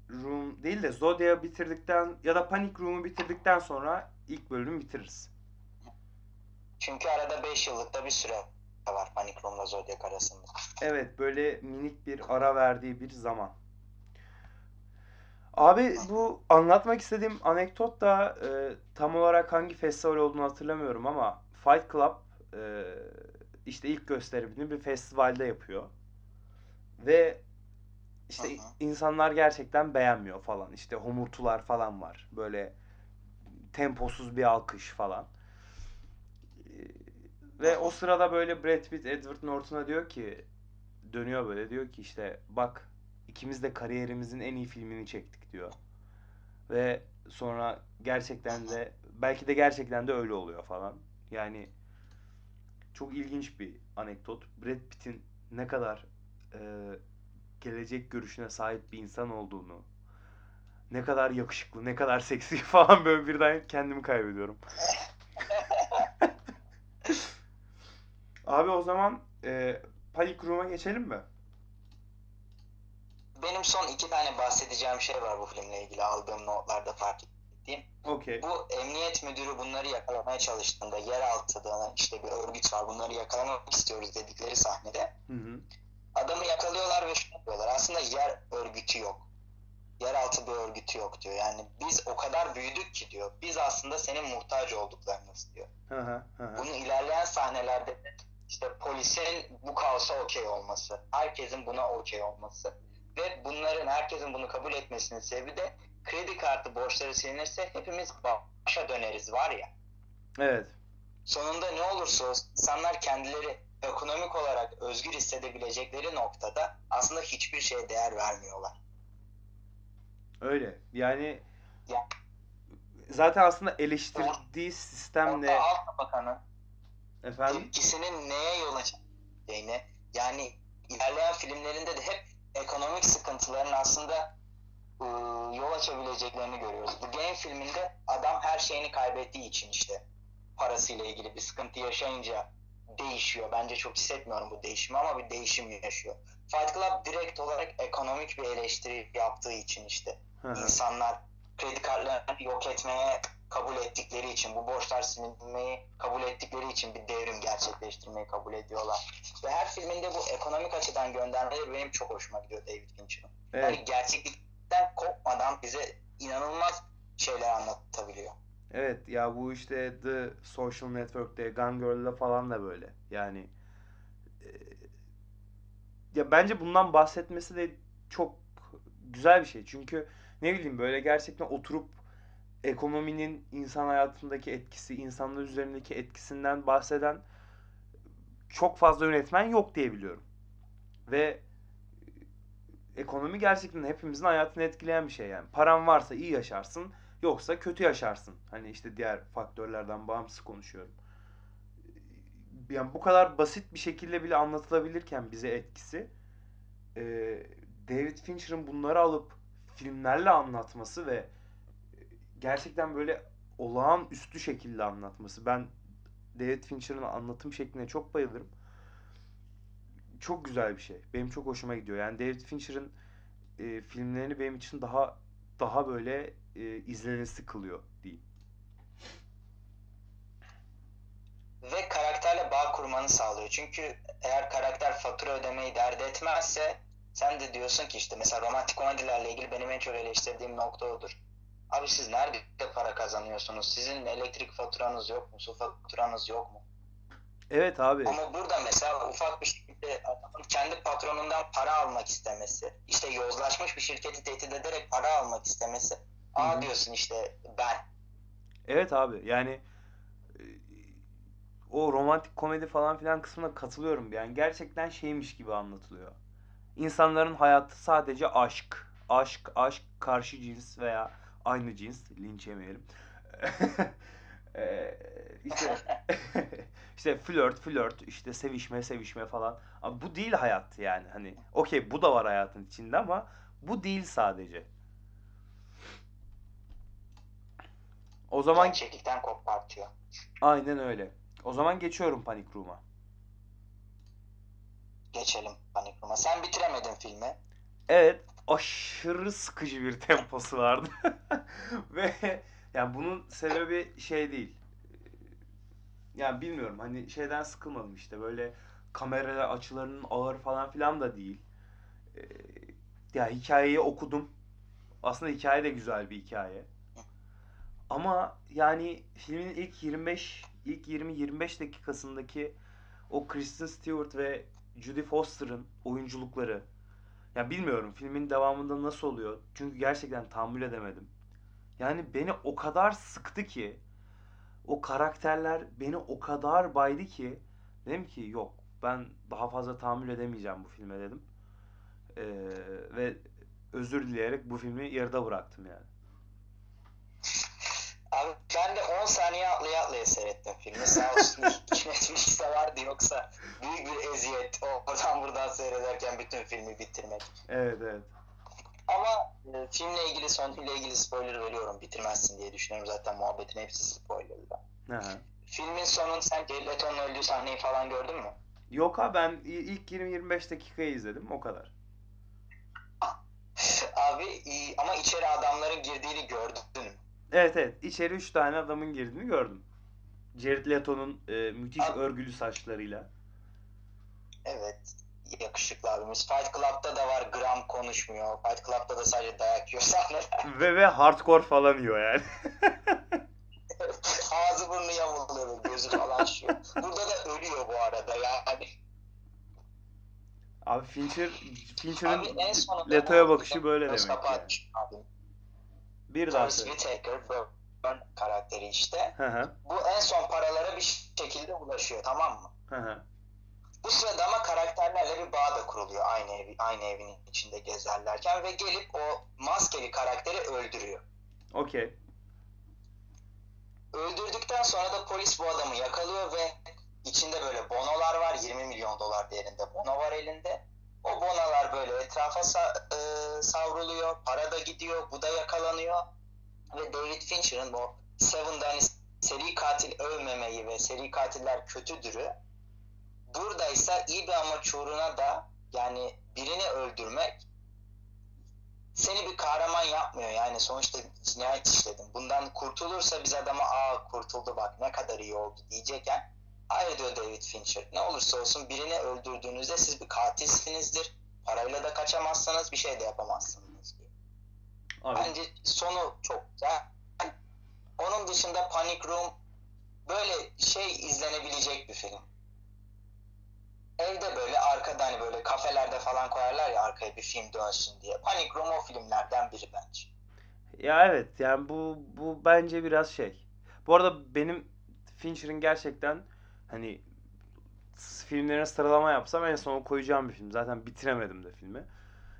Room değil de Zodiac'ı bitirdikten ya da Panic Room'u bitirdikten sonra ilk bölümü bitiririz. Çünkü arada 5 yıllık da bir süre var Panic Room'la Zodiac arasında. Evet böyle minik bir ara verdiği bir zaman. Abi bu anlatmak istediğim anekdot da e, tam olarak hangi festival olduğunu hatırlamıyorum ama Fight Club e, işte ilk gösterimini bir festivalde yapıyor. Ve işte hı. insanlar gerçekten beğenmiyor falan. İşte homurtular falan var. Böyle temposuz bir alkış falan. Ve o sırada böyle Brad Pitt Edward Norton'a diyor ki dönüyor böyle diyor ki işte bak ikimiz de kariyerimizin en iyi filmini çektik diyor. Ve sonra gerçekten de belki de gerçekten de öyle oluyor falan. Yani çok ilginç bir anekdot. Brad Pitt'in ne kadar e, gelecek görüşüne sahip bir insan olduğunu, ne kadar yakışıklı, ne kadar seksi falan böyle birden kendimi kaybediyorum. Abi o zaman e, Panic Room'a geçelim mi? Benim son iki tane bahsedeceğim şey var bu filmle ilgili aldığım notlarda fark ettiğim. Okey. Bu emniyet müdürü bunları yakalamaya çalıştığında yeraltıda işte bir örgüt var bunları yakalamak istiyoruz dedikleri sahnede Hı hı. adamı yakalıyorlar ve şunu yapıyorlar. Aslında yer örgütü yok. Yeraltı bir örgütü yok diyor. Yani biz o kadar büyüdük ki diyor. Biz aslında senin muhtaç olduklarınız diyor. Hı hı, hı. Bunu ilerleyen sahnelerde de işte polisin bu kaosa okey olması, herkesin buna okey olması ve bunların herkesin bunu kabul etmesinin sebebi de kredi kartı borçları silinirse hepimiz başa döneriz var ya. Evet. Sonunda ne olursa olsun insanlar kendileri ekonomik olarak özgür hissedebilecekleri noktada aslında hiçbir şeye değer vermiyorlar. Öyle. Yani Ya. zaten aslında eleştirdiği sistemle Orta alt tabakanın efendim tepkisinin neye yol açacağını yani ilerleyen filmlerinde de hep ekonomik sıkıntıların aslında ıı, yol açabileceklerini görüyoruz. Bu Game filminde adam her şeyini kaybettiği için işte parasıyla ilgili bir sıkıntı yaşayınca değişiyor. Bence çok hissetmiyorum bu değişimi ama bir değişim yaşıyor. Fight Club direkt olarak ekonomik bir eleştiri yaptığı için işte insanlar kredi kartlarını yok etmeye kabul ettikleri için, bu borçlar silinmeyi kabul ettikleri için bir devrim gerçekleştirmeyi kabul ediyorlar. Ve her filminde bu ekonomik açıdan göndermeleri benim çok hoşuma gidiyor David Fincher'ın. Evet. Yani gerçeklikten kopmadan bize inanılmaz şeyler anlatabiliyor. Evet ya bu işte The Social Network'te Gone Girl'da falan da böyle. Yani e, ya bence bundan bahsetmesi de çok güzel bir şey. Çünkü ne bileyim böyle gerçekten oturup ekonominin insan hayatındaki etkisi, insanlar üzerindeki etkisinden bahseden çok fazla yönetmen yok diye biliyorum. Ve ekonomi gerçekten hepimizin hayatını etkileyen bir şey yani. Paran varsa iyi yaşarsın, yoksa kötü yaşarsın. Hani işte diğer faktörlerden bağımsız konuşuyorum. Yani bu kadar basit bir şekilde bile anlatılabilirken bize etkisi David Fincher'ın bunları alıp filmlerle anlatması ve gerçekten böyle olağanüstü şekilde anlatması. Ben David Fincher'ın anlatım şekline çok bayılırım. Çok güzel bir şey. Benim çok hoşuma gidiyor. Yani David Fincher'ın e, filmlerini benim için daha daha böyle e, izlenesi kılıyor diyeyim. Ve karakterle bağ kurmanı sağlıyor. Çünkü eğer karakter fatura ödemeyi dert etmezse sen de diyorsun ki işte mesela romantik komedilerle ilgili benim en çok eleştirdiğim nokta odur. Abi siz nerede para kazanıyorsunuz? Sizin elektrik faturanız yok mu? Su faturanız yok mu? Evet abi. Ama burada mesela ufak bir şekilde adamın kendi patronundan para almak istemesi, işte yozlaşmış bir şirketi tehdit ederek para almak istemesi. Aa hı. diyorsun işte ben. Evet abi. Yani e, o romantik komedi falan filan kısmına katılıyorum. Yani gerçekten şeymiş gibi anlatılıyor. İnsanların hayatı sadece aşk. Aşk, aşk, karşı cins veya aynı cins. Linç yemeyelim. Eee, işte işte flört, flört, işte sevişme, sevişme falan. Abi bu değil hayat yani. Hani okey bu da var hayatın içinde ama bu değil sadece. O zaman Gerçeklikten kopartıyor. aynen öyle. O zaman geçiyorum Panic Room'a. Geçelim Panik Room'a. Sen bitiremedin filmi. Evet, aşırı sıkıcı bir temposu vardı. Ve yani bunun sebebi şey değil. Yani bilmiyorum hani şeyden sıkılmadım işte böyle kamera açılarının ağır falan filan da değil. Ee, ya hikayeyi okudum. Aslında hikaye de güzel bir hikaye. Ama yani filmin ilk 25 ilk 20-25 dakikasındaki o Kristen Stewart ve Judy Foster'ın oyunculukları ya bilmiyorum filmin devamında nasıl oluyor. Çünkü gerçekten tahammül edemedim. Yani beni o kadar sıktı ki o karakterler beni o kadar baydı ki dedim ki yok ben daha fazla tahammül edemeyeceğim bu filme dedim. Ee, ve özür dileyerek bu filmi yarıda bıraktım yani. Abi ben de 10 saniye atlaya atlaya seyrettim filmi. Sağ olsun Netflix'te vardı yoksa büyük bir eziyet oradan buradan seyrederken bütün filmi bitirmek. Evet evet. Ama e, filmle ilgili sonuyla ilgili spoiler veriyorum bitirmezsin diye düşünüyorum zaten muhabbetin hepsi spoilerlı. Filmin sonun sen Jared Leto'nun öldüğü sahneyi falan gördün mü? Yok ha ben ilk 20-25 dakikayı izledim o kadar. Abi iyi, ama içeri adamların girdiğini gördün? Evet evet içeri 3 tane adamın girdiğini gördüm. Jared Leto'nun e, müthiş Abi- örgülü saçlarıyla. Evet. Yakışıklı abimiz. Fight Club'da da var gram konuşmuyor. Fight Club'da da sadece dayak yiyor sahneler. Ve ve hardcore falan yiyor yani. Ağzı burnu yamuluyor gözü falan şişiyor. Burada da ölüyor bu arada yani. Abi Fincher Fincher'ın Leto'ya bakışı böyle demek yani. abi. Bir daha söyle. Whitaker Burn karakteri işte. Hı hı. Bu en son paralara bir şekilde ulaşıyor tamam mı? Hı hı. Bu sırada ama karakterlerle bir bağ da kuruluyor aynı evi, aynı evin içinde gezerlerken ve gelip o maskeli karakteri öldürüyor. Okey. Öldürdükten sonra da polis bu adamı yakalıyor ve içinde böyle bonolar var. 20 milyon dolar değerinde bono var elinde. O bonolar böyle etrafa sa- e, savruluyor. Para da gidiyor. Bu da yakalanıyor. Ve David Fincher'ın bu Seven'da hani seri katil övmemeyi ve seri katiller kötüdürü burada ise iyi bir amaç uğruna da yani birini öldürmek seni bir kahraman yapmıyor. Yani sonuçta cinayet işledin. Bundan kurtulursa biz adama aa kurtuldu bak ne kadar iyi oldu diyecekken hayır diyor David Fincher. Ne olursa olsun birini öldürdüğünüzde siz bir katilsinizdir. Parayla da kaçamazsınız bir şey de yapamazsınız diyor. Abi Bence sonu çok güzel. Onun dışında Panic Room böyle şey izlenebilecek bir film. Evde böyle arkada hani böyle kafelerde falan koyarlar ya arkaya bir film dönsün diye. Panic Room o filmlerden biri bence. ya evet yani bu bu bence biraz şey. Bu arada benim Fincher'ın gerçekten hani filmlerine sıralama yapsam en sona koyacağım bir film. Zaten bitiremedim de filmi.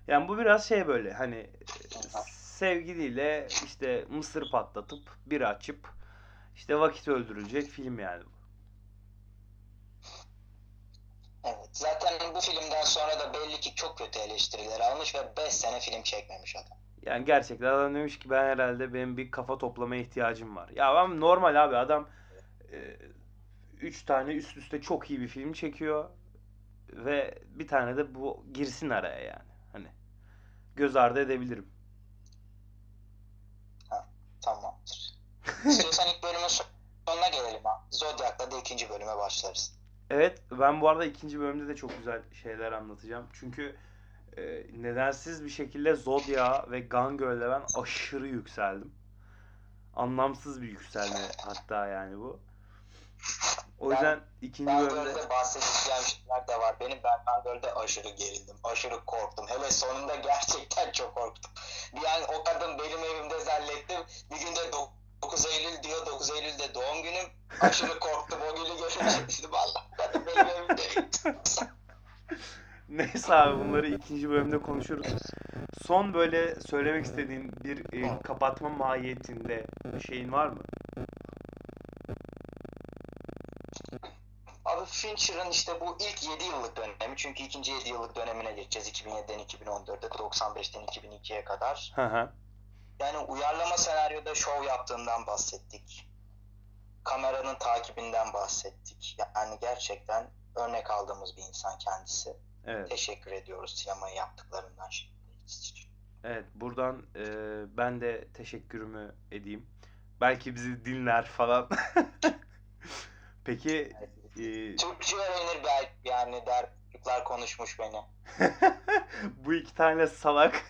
Yani bu biraz şey böyle hani e, sevgiliyle işte mısır patlatıp bir açıp işte vakit öldürülecek film yani bu. Evet. Zaten bu filmden sonra da belli ki çok kötü eleştiriler almış ve 5 sene film çekmemiş adam. Yani gerçekten adam demiş ki ben herhalde benim bir kafa toplamaya ihtiyacım var. Ya ben normal abi adam 3 tane üst üste çok iyi bir film çekiyor ve bir tane de bu girsin araya yani. Hani göz ardı edebilirim. Tamamdır. İstiyorsan ilk bölümün sonuna gelelim ha. Zodiac'la da ikinci bölüme başlarız. Evet ben bu arada ikinci bölümde de çok güzel şeyler anlatacağım. Çünkü e, nedensiz bir şekilde Zodiac ve Gone Girl'de ben aşırı yükseldim. Anlamsız bir yükselme hatta yani bu. O Ben- yüzden ikinci Ben bölümde Göl'de bahsedeceğim şeyler de var. Benim ben Ben Göl'de aşırı gerildim. Aşırı korktum. Hele sonunda gerçekten çok korktum. Bir an o kadın benim evimde zannettim. Bir günde 9 Eylül diyor. 9 Eylül'de doğum günüm. Aşırı korktum. O günü görünce kadın benim evimde. Neyse abi bunları ikinci bölümde konuşuruz. Son böyle söylemek istediğin bir e, kapatma mahiyetinde şeyin var mı? Abi Fincher'ın işte bu ilk 7 yıllık dönemi. Çünkü ikinci 7 yıllık dönemine geçeceğiz. 2007'den 2014'e, 95'ten 2002'ye kadar. Hı hı. Yani uyarlama senaryoda şov yaptığından bahsettik. Kameranın takibinden bahsettik. Yani gerçekten örnek aldığımız bir insan kendisi. Evet. Teşekkür ediyoruz sinemayı yaptıklarından şimdi. Evet, buradan e, ben de teşekkürümü edeyim. Belki bizi dinler falan. Peki e, Türkçe öğrenir belki yani der çocuklar konuşmuş beni. bu iki tane salak.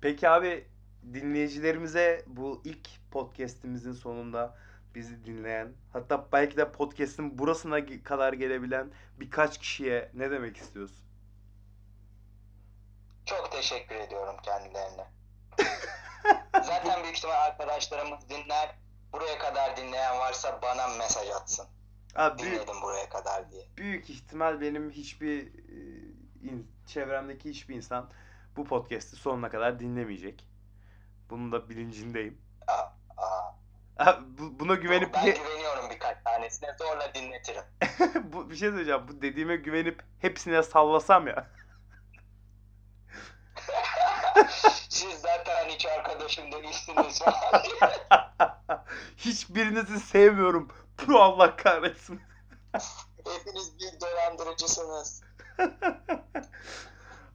Peki abi dinleyicilerimize bu ilk podcast'imizin sonunda bizi dinleyen, hatta belki de podcast'in burasına kadar gelebilen birkaç kişiye ne demek istiyorsun? Çok teşekkür ediyorum kendilerine. Zaten büyük ihtimal arkadaşlarımız dinler. Buraya kadar dinleyen varsa bana mesaj atsın. Abi büyük, Dinledim buraya kadar diye. büyük ihtimal benim hiçbir e, in- çevremdeki hiçbir insan bu podcast'i sonuna kadar dinlemeyecek. Bunun da bilincindeyim. Aa, aa. Bu- buna güvenip Ben güveniyorum birkaç tanesine. Zorla dinletirim. bu bir şey söyleyeceğim. Bu dediğime güvenip hepsine sallasam ya. Siz zaten hiç arkadaşım değilsiniz falan. Hiçbirinizi sevmiyorum. Allah kahretsin. Hepiniz bir dolandırıcısınız.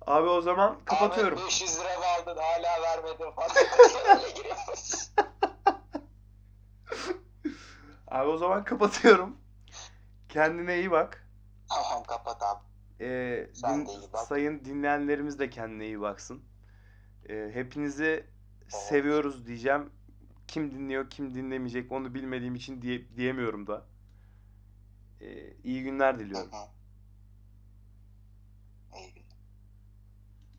Abi o zaman kapatıyorum. Ahmet 500 lira aldın hala vermedin. Abi o zaman kapatıyorum. Kendine iyi bak. Tamam kapat abi. Ee, Sen din- de iyi bak. sayın dinleyenlerimiz de kendine iyi baksın. Ee, hepinizi seviyoruz diyeceğim. Kim dinliyor, kim dinlemeyecek onu bilmediğim için diye, diyemiyorum da. Ee, iyi günler diliyorum.